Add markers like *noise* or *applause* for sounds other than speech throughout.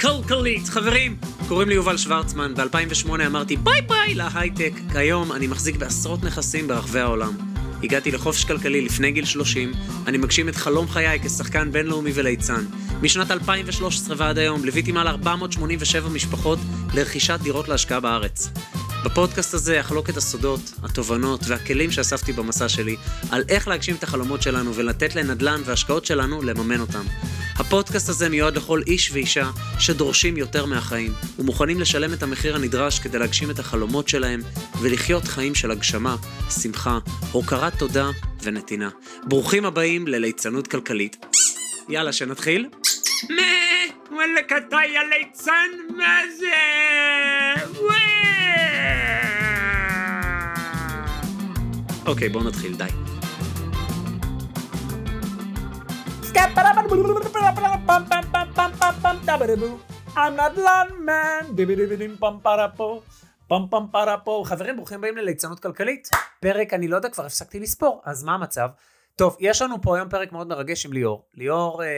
כלכלית. חברים, קוראים לי יובל שוורצמן, ב-2008 אמרתי ביי ביי להייטק. כיום אני מחזיק בעשרות נכסים ברחבי העולם. הגעתי לחופש כלכלי לפני גיל 30, אני מגשים את חלום חיי כשחקן בינלאומי וליצן. משנת 2013 ועד היום ליוויתי מעל 487 משפחות לרכישת דירות להשקעה בארץ. בפודקאסט הזה אחלוק את הסודות, התובנות והכלים שאספתי במסע שלי על איך להגשים את החלומות שלנו ולתת לנדל"ן והשקעות שלנו לממן אותם. הפודקאסט הזה מיועד לכל איש ואישה שדורשים יותר מהחיים ומוכנים לשלם את המחיר הנדרש כדי להגשים את החלומות שלהם ולחיות חיים של הגשמה, שמחה, הוקרת תודה ונתינה. ברוכים הבאים לליצנות כלכלית. יאללה, שנתחיל? מה? וואלכ אתה יא ליצן? מה זה? אוקיי, בואו נתחיל, די. I'm not landman, פם פם פרה פה. חברים, ברוכים הבאים לליצנות כלכלית. פרק, אני לא יודע, כבר הפסקתי לספור, אז מה המצב? טוב, יש לנו פה היום פרק מאוד מרגש עם ליאור. ליאור אה,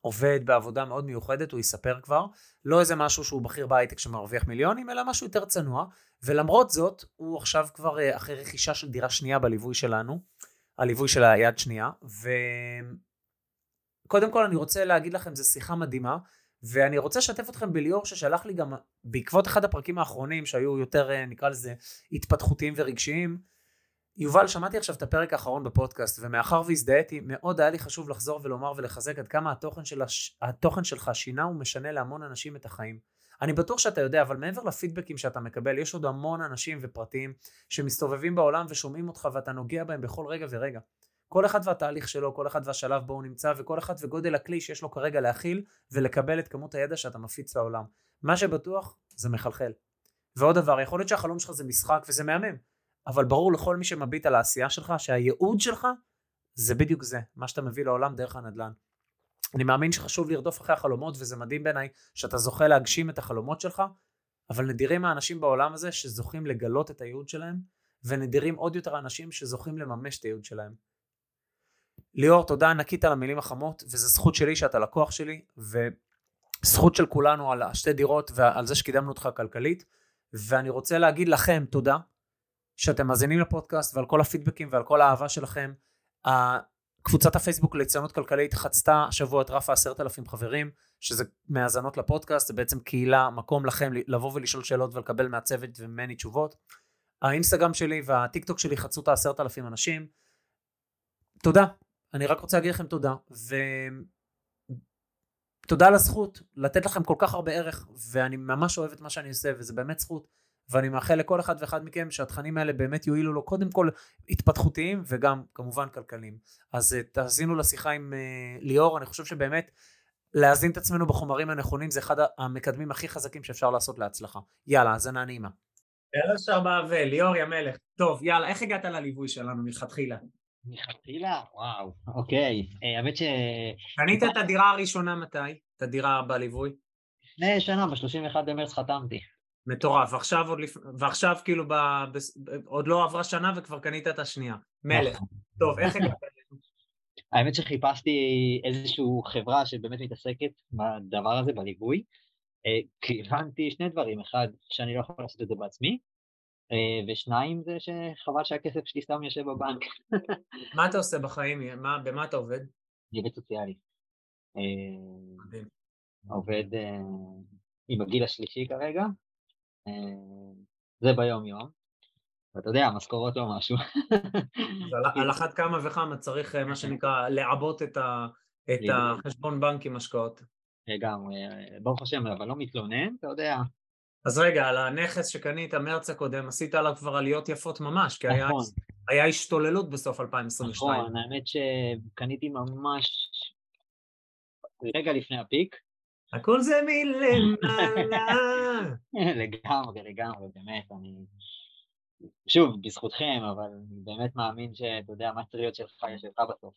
עובד בעבודה מאוד מיוחדת, הוא יספר כבר. לא איזה משהו שהוא בכיר בהייטק שמרוויח מיליונים, אלא משהו יותר צנוע. ולמרות זאת, הוא עכשיו כבר אה, אחרי רכישה של דירה שנייה בליווי שלנו, הליווי של היד שנייה, וקודם כל אני רוצה להגיד לכם, זו שיחה מדהימה, ואני רוצה לשתף אתכם בליאור ששלח לי גם, בעקבות אחד הפרקים האחרונים שהיו יותר, אה, נקרא לזה, התפתחותיים ורגשיים, יובל, שמעתי עכשיו את הפרק האחרון בפודקאסט, ומאחר והזדהיתי, מאוד היה לי חשוב לחזור ולומר ולחזק עד כמה התוכן, של הש... התוכן שלך שינה ומשנה להמון אנשים את החיים. אני בטוח שאתה יודע, אבל מעבר לפידבקים שאתה מקבל, יש עוד המון אנשים ופרטים שמסתובבים בעולם ושומעים אותך ואתה נוגע בהם בכל רגע ורגע. כל אחד והתהליך שלו, כל אחד והשלב בו הוא נמצא, וכל אחד וגודל הכלי שיש לו כרגע להכיל ולקבל את כמות הידע שאתה מפיץ לעולם. מה שבטוח, זה מחלחל. ועוד דבר, יכול להיות שהחלום שלך זה משחק וזה מהמם, אבל ברור לכל מי שמביט על העשייה שלך, שהייעוד שלך זה בדיוק זה, מה שאתה מביא לעולם דרך הנדל"ן. אני מאמין שחשוב לרדוף אחרי החלומות, וזה מדהים בעיניי שאתה זוכה להגשים את החלומות שלך, אבל נדירים האנשים בעולם הזה שזוכים לגלות את הייעוד שלהם, ונדירים עוד יותר האנשים שזוכים לממש את הייעוד שלהם. ליאור, תודה ענקית על המילים החמות, וזו זכות שלי שאתה לקוח שלי, וזכות של כולנו על השתי דירות ועל זה שקידמנו אותך כלכלית, ואני רוצה להגיד לכם תודה, שאתם מאזינים לפודקאסט ועל כל הפידבקים ועל כל האהבה שלכם. קבוצת הפייסבוק ליצנות כלכלית חצתה השבוע את רף העשרת אלפים חברים, שזה מהאזנות לפודקאסט, זה בעצם קהילה, מקום לכם לבוא ולשאול שאלות ולקבל מהצוות וממני תשובות. האינסטגרם שלי והטיק טוק שלי חצו את העשרת אלפים אנשים. תודה, אני רק רוצה להגיד לכם תודה, ותודה על הזכות לתת לכם כל כך הרבה ערך, ואני ממש אוהב את מה שאני עושה, וזה באמת זכות. ואני מאחל לכל אחד ואחד מכם שהתכנים האלה באמת יועילו לו קודם כל התפתחותיים וגם כמובן כלכליים. אז אה, תאזינו לשיחה עם uh, ליאור, אני חושב שבאמת להאזין את עצמנו בחומרים הנכונים זה אחד המקדמים הכי חזקים שאפשר לעשות להצלחה. יאללה, האזנה נעימה. יאללה שרבב, ליאור יא מלך. טוב, יאללה, איך הגעת לליווי שלנו מלכתחילה? מלכתחילה? וואו, אוקיי. אה, האמת ש... קנית את הדירה הראשונה מתי? את הדירה בליווי? לפני שנה, ב-31 במרץ חתמתי. מטורף, ועכשיו, עוד לפ... ועכשיו כאילו ב... ב... עוד לא עברה שנה וכבר קנית את השנייה. מלך. נכון. טוב, איך הגעת? האמת שחיפשתי איזושהי חברה שבאמת מתעסקת בדבר הזה, בליווי, אה, כי הבנתי שני דברים, אחד, שאני לא יכול לעשות את זה בעצמי, אה, ושניים זה שחבל שהכסף שלי סתם יושב בבנק. *laughs* מה אתה עושה בחיים? מה, במה אתה עובד? אני עובד סוציאלי. אה. עובד עם הגיל השלישי כרגע, אה, זה ביום יום. ואתה יודע, המשכורות לא משהו. על אחת כמה וכמה צריך, אה, מה שנקרא, לעבות את החשבון בנק עם השקעות. לגמרי, ברוך השם, אבל לא מתלונן, אתה יודע. אז רגע, על הנכס שקנית מרץ הקודם, עשית עליו כבר עליות יפות ממש, כי נכון. היה השתוללות בסוף 2022. נכון, האמת שקניתי ממש רגע לפני הפיק, הכל זה מלמעלה. *laughs* לגמרי, לגמרי, באמת, אני... שוב, בזכותכם, אבל אני באמת מאמין שאתה יודע, מה צריך להיות שלך, יש שלך בסוף.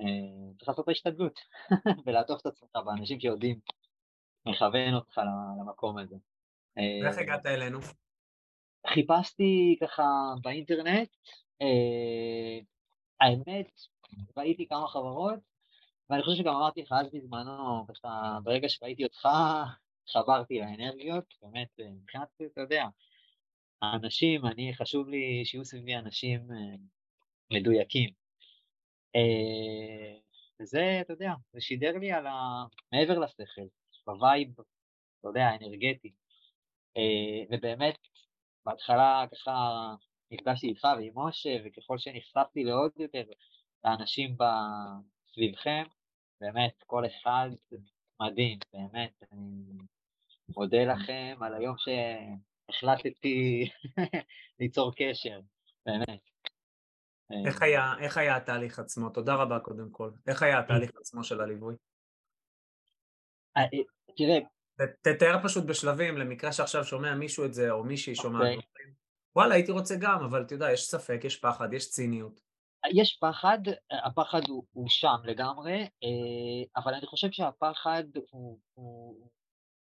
אה, צריך לעשות את ההשתדלות, *laughs* ולעטוף את עצמך באנשים שיודעים מכוון אותך למקום הזה. ואיך אה, הגעת אלינו? חיפשתי ככה באינטרנט, אה, האמת, ראיתי כמה חברות, ואני חושב שגם אמרתי לך אז בזמנו, ככה, ברגע שראיתי אותך, חברתי לאנרגיות, באמת, מבחינת, אתה יודע, האנשים, אני, חשוב לי שיהיו סביבי אנשים מדויקים. וזה, אתה יודע, זה שידר לי על ה... מעבר לשכל, ב vibe, אתה יודע, האנרגטי. ובאמת, בהתחלה ככה נפגשתי איתך ועם משה, וככל שנחשפתי לעוד יותר לאנשים סביבכם, באמת, כל אחד מדהים, באמת, אני מודה לכם על היום שהחלטתי *laughs* ליצור קשר, באמת. איך היה, איך היה התהליך עצמו? תודה רבה קודם כל. איך היה התהליך עצמו של הליווי? אה, תראה... תתאר פשוט בשלבים, למקרה שעכשיו שומע מישהו את זה, או מישהי שומעת. אוקיי. וואלה, הייתי רוצה גם, אבל אתה יודע, יש ספק, יש פחד, יש ציניות. יש פחד, הפחד הוא, הוא שם לגמרי, אה, אבל אני חושב שהפחד הוא, הוא...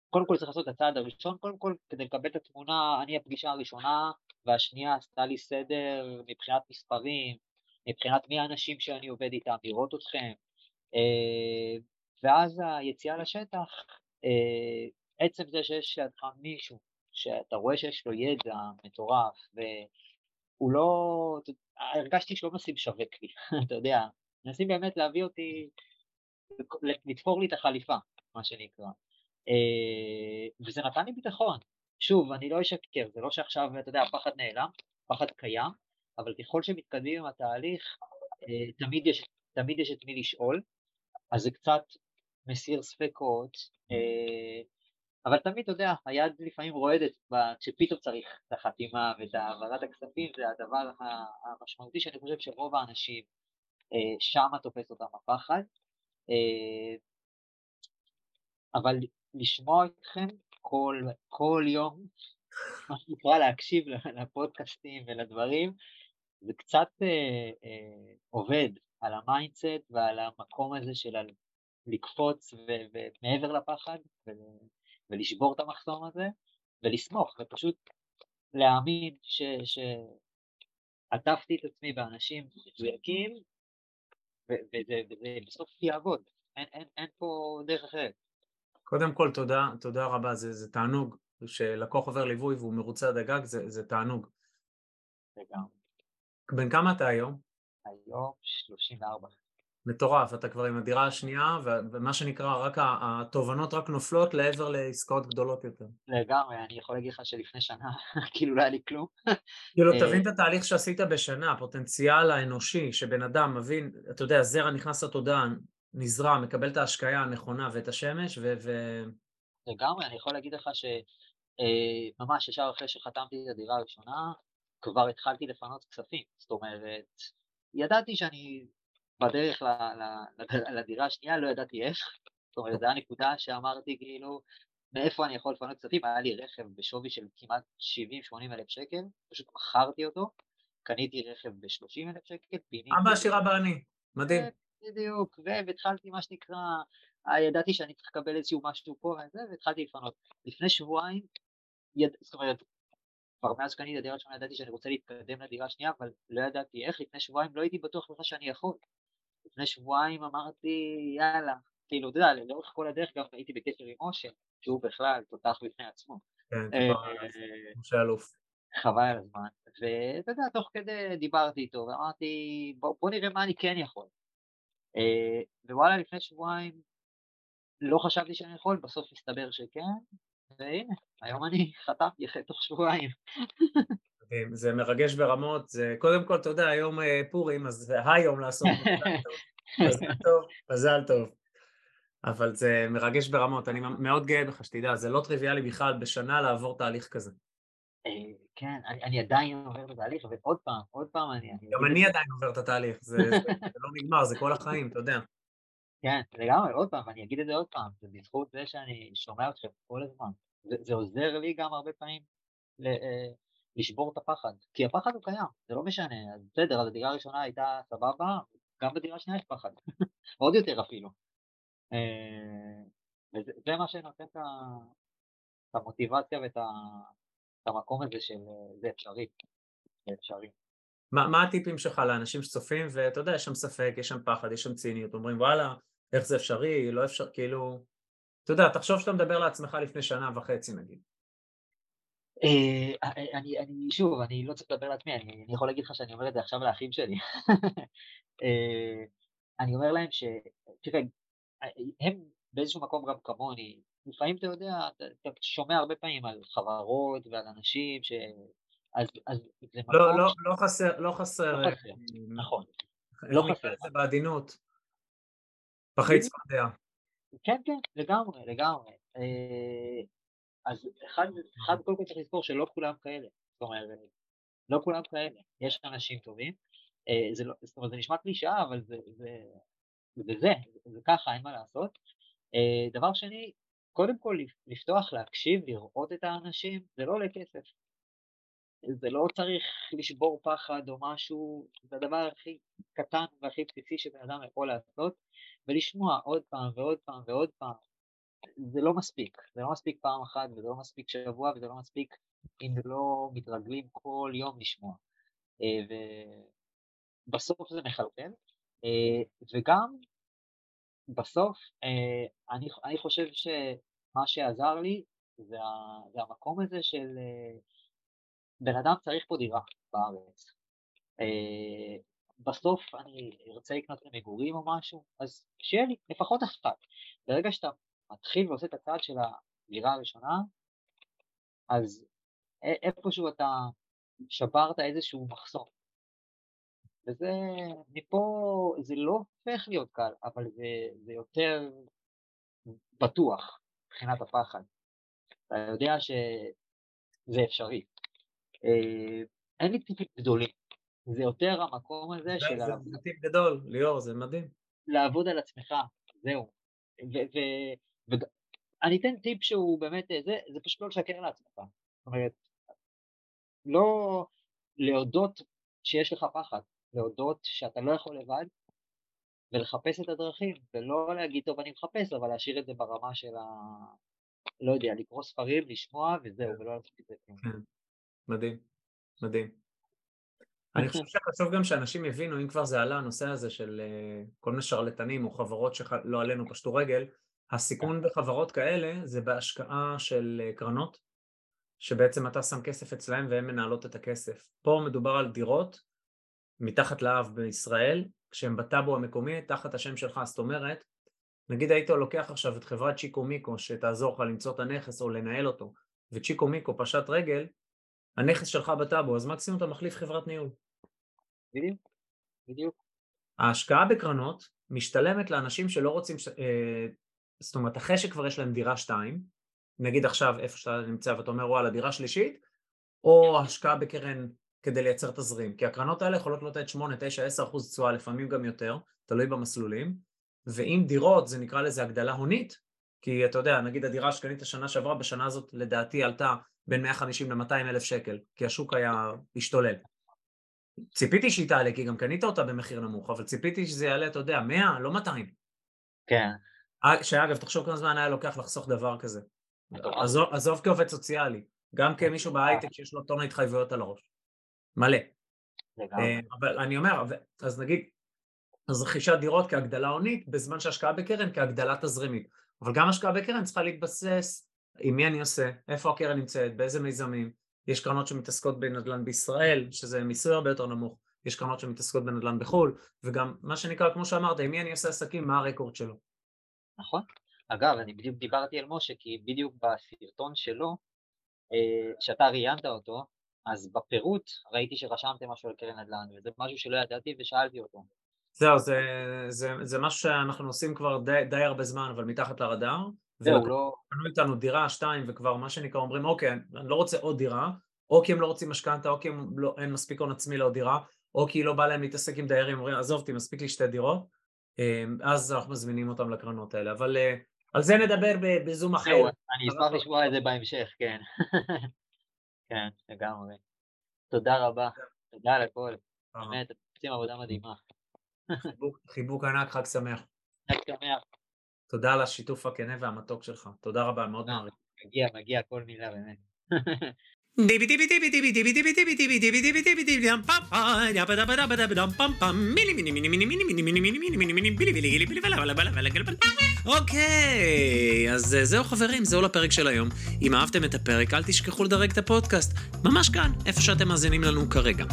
קודם כל צריך לעשות את הצעד הראשון, קודם כל כדי לקבל את התמונה, אני הפגישה הראשונה והשנייה עשתה לי סדר מבחינת מספרים, מבחינת מי האנשים שאני עובד איתם, לראות אתכם, אה, ואז היציאה לשטח, אה, עצם זה שיש לידך מישהו שאתה רואה שיש לו ידע מטורף, והוא לא, הרגשתי שלא מנסים לשווק לי, *laughs* אתה יודע, מנסים באמת להביא אותי, לתפור לי את החליפה, מה שנקרא. אה, וזה נתן לי ביטחון. שוב, אני לא אשקר, זה לא שעכשיו, אתה יודע, הפחד נעלם, הפחד קיים, אבל ככל שמתקדמים עם התהליך, אה, תמיד יש, תמיד יש את מי לשאול, אז זה קצת מסיר ספקות, אה, אבל תמיד, אתה יודע, היד לפעמים רועדת כשפתאום צריך את החתימה ואת העברת הכספים, זה הדבר המשמעותי שאני חושב שרוב האנשים אה, שמה תופס אותם הפחד. אה, אבל לשמוע אתכם כל, כל יום, *laughs* מה שנקרא להקשיב לפודקאסטים ולדברים, זה קצת אה, עובד על ה mindset ועל המקום הזה של לקפוץ ומעבר לפחד ולשבור את המחסום הזה, ולסמוך, ופשוט להאמין שעטפתי את עצמי באנשים מדויקים, וזה, וזה בסוף יעבוד, אין, אין, אין פה דרך אחרת. קודם כל, תודה, תודה רבה, זה, זה תענוג. שלקוח עובר ליווי והוא מרוצה עד הגג, זה, זה תענוג. לגמרי. בן כמה אתה היום? היום 34. מטורף, אתה כבר עם הדירה השנייה, ומה שנקרא, רק התובנות רק נופלות לעבר לעסקאות גדולות יותר. לגמרי, אני יכול להגיד לך שלפני שנה, *laughs* כאילו לא היה לי כלום. כאילו, אה, תבין את התהליך שעשית בשנה, הפוטנציאל האנושי, שבן אדם מבין, אתה יודע, זרע נכנס לתודעה, נזרע, מקבל את ההשקיה הנכונה ואת השמש, ו... לגמרי, אני יכול להגיד לך שממש אה, ישר אחרי שחתמתי את הדירה הראשונה, כבר התחלתי לפנות כספים. זאת אומרת, ידעתי שאני בדרך לדירה השנייה לא ידעתי איך, זאת אומרת, זו הנקודה שאמרתי כאילו, מאיפה אני יכול לפנות כספים, היה לי רכב בשווי של כמעט 70-80 אלף שקל, פשוט מכרתי אותו, קניתי רכב ב-30 אלף שקל, פיניתי... אבא עשירה בעני, מדהים. בדיוק, והתחלתי מה שנקרא, ידעתי שאני צריך לקבל איזשהו משהו פה וזה, והתחלתי לפנות. לפני שבועיים, יד... זאת אומרת, כבר מאז שקניתי את הדירה הראשונה ידעתי שאני רוצה להתקדם לדירה השנייה, אבל לא ידעתי איך, לפני שבועיים לא הייתי בטוח בכלל שאני יכול. לפני שבועיים אמרתי, יאללה, כאילו, אתה יודע, לאורך כל הדרך גם הייתי בקשר עם משה, שהוא בכלל תותח בפני עצמו. כן, אה, משה אלוף. חבל על הזמן, ואתה יודע, תוך כדי דיברתי איתו ואמרתי, בוא, בוא נראה מה אני כן יכול. אה, ווואלה, לפני שבועיים לא חשבתי שאני יכול, בסוף הסתבר שכן, והנה, היום אני חטפתי אחרי תוך שבועיים. *laughs* זה מרגש ברמות, זה קודם כל, אתה יודע, היום אה, פורים, אז זה *laughs* היום לעשות מזל *laughs* טוב, מזל טוב. אבל זה מרגש ברמות, אני מאוד גאה בך, שתדע, זה לא טריוויאלי בכלל בשנה לעבור תהליך כזה. אה, כן, אני עדיין עובר את התהליך, ועוד פעם, עוד פעם אני... גם אני עדיין עובר את התהליך, זה לא נגמר, זה כל החיים, אתה יודע. כן, לגמרי, עוד פעם, אני אגיד את זה עוד פעם, זה בזכות זה שאני שומע אתכם כל הזמן. זה עוזר לי גם הרבה פעמים אה, לשבור את הפחד, כי הפחד הוא קיים, זה לא משנה, אז בסדר, אז הדירה הראשונה הייתה סבבה, גם בדירה השנייה יש פחד, *laughs* עוד יותר אפילו. אה, וזה מה שנותן את המוטיבציה ואת המקום הזה של זה אפשרי, זה אפשרי. מה, מה הטיפים שלך לאנשים שצופים, ואתה יודע, יש שם ספק, יש שם פחד, יש שם ציניות, אומרים וואלה, איך זה אפשרי, לא אפשר, כאילו, אתה יודע, תחשוב שאתה מדבר לעצמך לפני שנה וחצי נגיד. אה, אני, אני, שוב, אני לא צריך לדבר לעצמי, אני, אני יכול להגיד לך שאני אומר את זה עכשיו לאחים שלי. *laughs* אה, אני אומר להם ש... תראה, הם באיזשהו מקום גם כמוני, לפעמים אתה יודע, אתה, אתה שומע הרבה פעמים על חברות ועל אנשים ש... אז, אז זה מקום... לא, לא, לא חסר, לא חסר. לא חסר, נכון. לא חסר. זה בעדינות. בחי צפרדע. כן, כן, לגמרי, לגמרי. אז אחד, אחד קודם כל צריך לזכור שלא כולם כאלה. זאת אומרת, לא כולם כאלה. יש אנשים טובים. אה, זה, לא, זאת אומרת, זה נשמע קלישאה, אבל זה, זה, זה, זה, זה, זה ככה, אין מה לעשות. אה, דבר שני, קודם כל לפתוח, להקשיב, לראות את האנשים, זה לא עולה כסף. זה לא צריך לשבור פחד או משהו, זה הדבר הכי קטן והכי בסיסי שבן אדם יכול לעשות, ולשמוע עוד פעם ועוד פעם ועוד פעם. זה לא מספיק, זה לא מספיק פעם אחת וזה לא מספיק שבוע וזה לא מספיק אם לא מתרגלים כל יום לשמוע. אה, ובסוף זה מחלחל, אה, וגם בסוף אה, אני, אני חושב שמה שעזר לי זה, זה המקום הזה של בן אדם צריך פה דירה בארץ. בסוף אני ארצה לקנות למגורים או משהו, אז שיהיה לי לפחות אחת. ברגע שאתה מתחיל ועושה את הצעד של הדירה הראשונה, אז איפשהו אתה שברת איזשהו מחסום. וזה, מפה, זה לא הופך להיות קל, אבל זה, זה יותר בטוח מבחינת הפחד. אתה יודע שזה אפשרי. אה, אין לי טיפים גדולים, זה יותר המקום הזה של... זה טיפ גדול, ליאור, זה מדהים. לעבוד על עצמך, זהו. ואני אתן טיפ שהוא באמת, זה, זה פשוט לא לשקר לעצמך. זאת אומרת, לא להודות שיש לך פחד, להודות שאתה לא יכול לבד, ולחפש את הדרכים, ולא להגיד, טוב, אני מחפש, אבל להשאיר את זה ברמה של ה... לא יודע, לקרוא ספרים, לשמוע, וזהו, ולא לעשות את זה. כן. מדהים, מדהים. אני חושב שחשוב גם שאנשים יבינו, אם כבר זה עלה הנושא הזה של אה, כל מיני שרלטנים או חברות שלא עלינו פשטו רגל, הסיכון בחברות כאלה זה בהשקעה של אה, קרנות, שבעצם אתה שם כסף אצלהם והן מנהלות את הכסף. פה מדובר על דירות מתחת לאב בישראל, כשהם בטאבו המקומי, תחת השם שלך, זאת אומרת, נגיד היית לוקח עכשיו את חברת צ'יקו מיקו שתעזור לך למצוא את הנכס או לנהל אותו, וצ'יקו מיקו פשט רגל, הנכס שלך בטאבו, אז מקסימום אתה מחליף חברת ניהול. בדיוק, בדיוק. ההשקעה בקרנות משתלמת לאנשים שלא רוצים, ש... אה, זאת אומרת, אחרי שכבר יש להם דירה שתיים, נגיד עכשיו איפה שאתה נמצא ואתה אומר וואלה דירה שלישית, או השקעה בקרן כדי לייצר תזרים, כי הקרנות האלה יכולות לתת 8, 9, 10 אחוז תשואה, לפעמים גם יותר, תלוי במסלולים, ואם דירות זה נקרא לזה הגדלה הונית, כי אתה יודע, נגיד הדירה שקנית השנה שעברה, בשנה הזאת לדעתי עלתה בין 150 ל-200 אלף שקל, כי השוק היה השתולל. ציפיתי שהיא תעלה, כי גם קנית אותה במחיר נמוך, אבל ציפיתי שזה יעלה, אתה יודע, 100, לא 200. כן. אה, שאגב, תחשוב כמה זמן היה לוקח לחסוך דבר כזה. עזוב, עזוב כעובד סוציאלי, גם כמישהו בהייטק שיש לו טון התחייבויות על הראש. מלא. לגמרי. אבל אני אומר, אז נגיד, אז רכישת דירות כהגדלה הונית, בזמן שהשקעה בקרן כהגדלה תזרימית. אבל גם השקעה בקרן צריכה להתבסס עם מי אני עושה, איפה הקרן נמצאת, באיזה מיזמים. יש קרנות שמתעסקות בנדל"ן בישראל, שזה מיסוי הרבה יותר נמוך, יש קרנות שמתעסקות בנדל"ן בחו"ל, וגם מה שנקרא, כמו שאמרת, עם מי אני עושה עסקים, מה הרקורד שלו. נכון. אגב, אני בדיוק דיברתי על משה, כי בדיוק בסרטון שלו, אה, שאתה ראיינת אותו, אז בפירוט ראיתי שרשמתם משהו על קרן נדל"ן, וזה משהו שלא ידעתי ושאלתי אותו. זהו, זה, זה, זה משהו שאנחנו עושים כבר די, די הרבה זמן, אבל מתחת לרדאר. זהו, לא... קנו איתנו דירה, שתיים, וכבר מה שנקרא אומרים, אוקיי, אני לא רוצה עוד דירה, או כי הם לא רוצים משכנתה, או כי הם לא, אין מספיק הון עצמי לעוד דירה, או כי לא בא להם להתעסק עם דיירים, אומרים, עזוב אותי, מספיק לי שתי דירות, אז אנחנו מזמינים אותם לקרנות האלה. אבל אה, על זה נדבר בזום אחר. אני אשמח לשמוע את זה בהמשך, כן. *laughs* כן, לגמרי. תודה רבה, תודה על הכל. באמת, אתם עושים עבודה מדהימה. חיבוק ענק, חג שמח. חג שמח. תודה על השיתוף הכנה והמתוק שלך. תודה רבה, מאוד מעריך. מגיע, מגיע כל מילה באמת. *laughs* אוקיי, אז אה, זהו חברים, זהו לפרק של היום. אם אהבתם את הפרק, אל תשכחו לדרג את הפודקאסט, ממש כאן, איפה שאתם מאזינים לנו כרגע.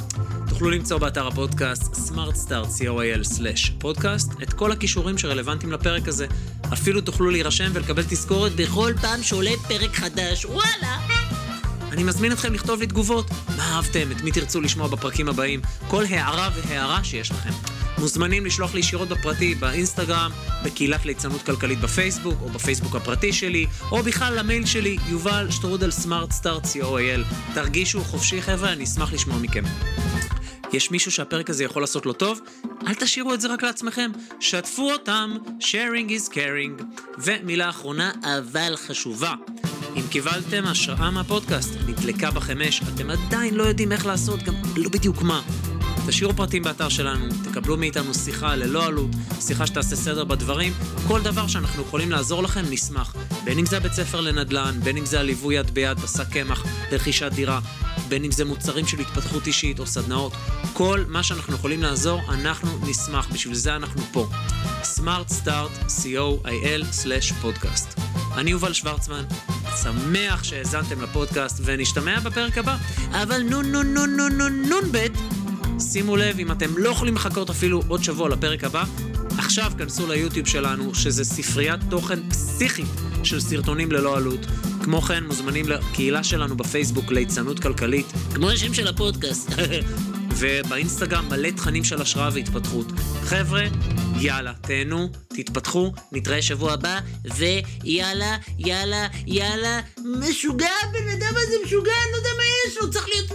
תוכלו למצוא באתר הפודקאסט smartstart.co.il/פודקאסט את כל הכישורים שרלוונטיים לפרק הזה. אפילו תוכלו להירשם ולקבל תזכורת בכל פעם שעולה פרק חדש, וואלה! אני מזמין אתכם לכתוב לי תגובות. מה אהבתם? את מי תרצו לשמוע בפרקים הבאים? כל הערה והערה שיש לכם. מוזמנים לשלוח לי ישירות בפרטי, באינסטגרם, בקהילת ליצנות כלכלית בפייסבוק, או בפייסבוק הפרטי שלי, או בכלל למייל שלי, יובל שטרודל סמארט סטארט co.il. תרגישו חופשי חבר'ה, אני אשמח לשמוע מכם. יש מישהו שהפרק הזה יכול לעשות לו טוב? אל תשאירו את זה רק לעצמכם, שתפו אותם, sharing is caring. ומילה אחרונה, אבל חשובה. אם קיבלתם השראה מהפודקאסט, נדלקה בכם אש, אתם עדיין לא יודעים איך לעשות, גם לא בדיוק מה. תשאירו פרטים באתר שלנו, תקבלו מאיתנו שיחה ללא עלות, שיחה שתעשה סדר בדברים, כל דבר שאנחנו יכולים לעזור לכם, נשמח. בין אם זה הבית ספר לנדל"ן, בין אם זה הליווי יד ביד בשק קמח לרכישת דירה, בין אם זה מוצרים של התפתחות אישית או סדנאות, כל מה שאנחנו יכולים לעזור, אנחנו נשמח, בשביל זה אנחנו פה. Smart Start, co.il/פודקאסט. אני יובל שוורצמן, שמח שהאזנתם לפודקאסט, ונשתמע בפרק הבא. אבל נו נו נו נו נו נון בית, שימו לב, אם אתם לא יכולים לחכות אפילו עוד שבוע לפרק הבא, עכשיו כנסו ליוטיוב שלנו, שזה ספריית תוכן פסיכית של סרטונים ללא עלות. כמו כן, מוזמנים לקהילה שלנו בפייסבוק ליצנות כלכלית, כמו השם של הפודקאסט. *laughs* ובאינסטגרם מלא תכנים של השראה והתפתחות. חבר'ה, יאללה, תהנו, תתפתחו, נתראה שבוע הבא, ויאללה, יאללה, יאללה, משוגע, הבן אדם הזה משוגע, אני לא יודע מה יש לו, צריך להיות...